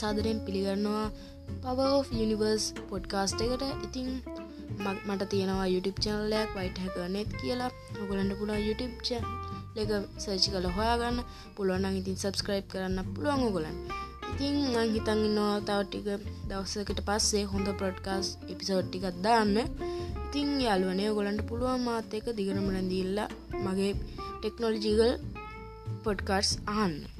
සාදරයෙන් පිළිගන්නවා පව යනිවර්ස් පොඩ්කාස්ට එකට. ඉතින් මට තියෙනවා YouTube චනලයක් වයිට හැකනෙත් කියලා. ඔගලන්ට පුළා YouTube එක සර්චි කල හොයාගන්න. පුළුවන්න ඉතින් සබස්ක්‍රයිබ් කරන්න පුළුවන් ඔගලන් ඉතින් හිතන් ඉන්නවා තවටික දවසකට පස්සේ හොඳ ප්‍රඩ්කාස් එපිසෝට්ටිකත් දාන්න. ඉතින් යාලුවනේ ගොලන්ට පුළුවන් මාත එක දිගරමන දීල්ලා මගේ ටෙක්නොලජීගල් පොඩ්කාර්ස් අහන්න.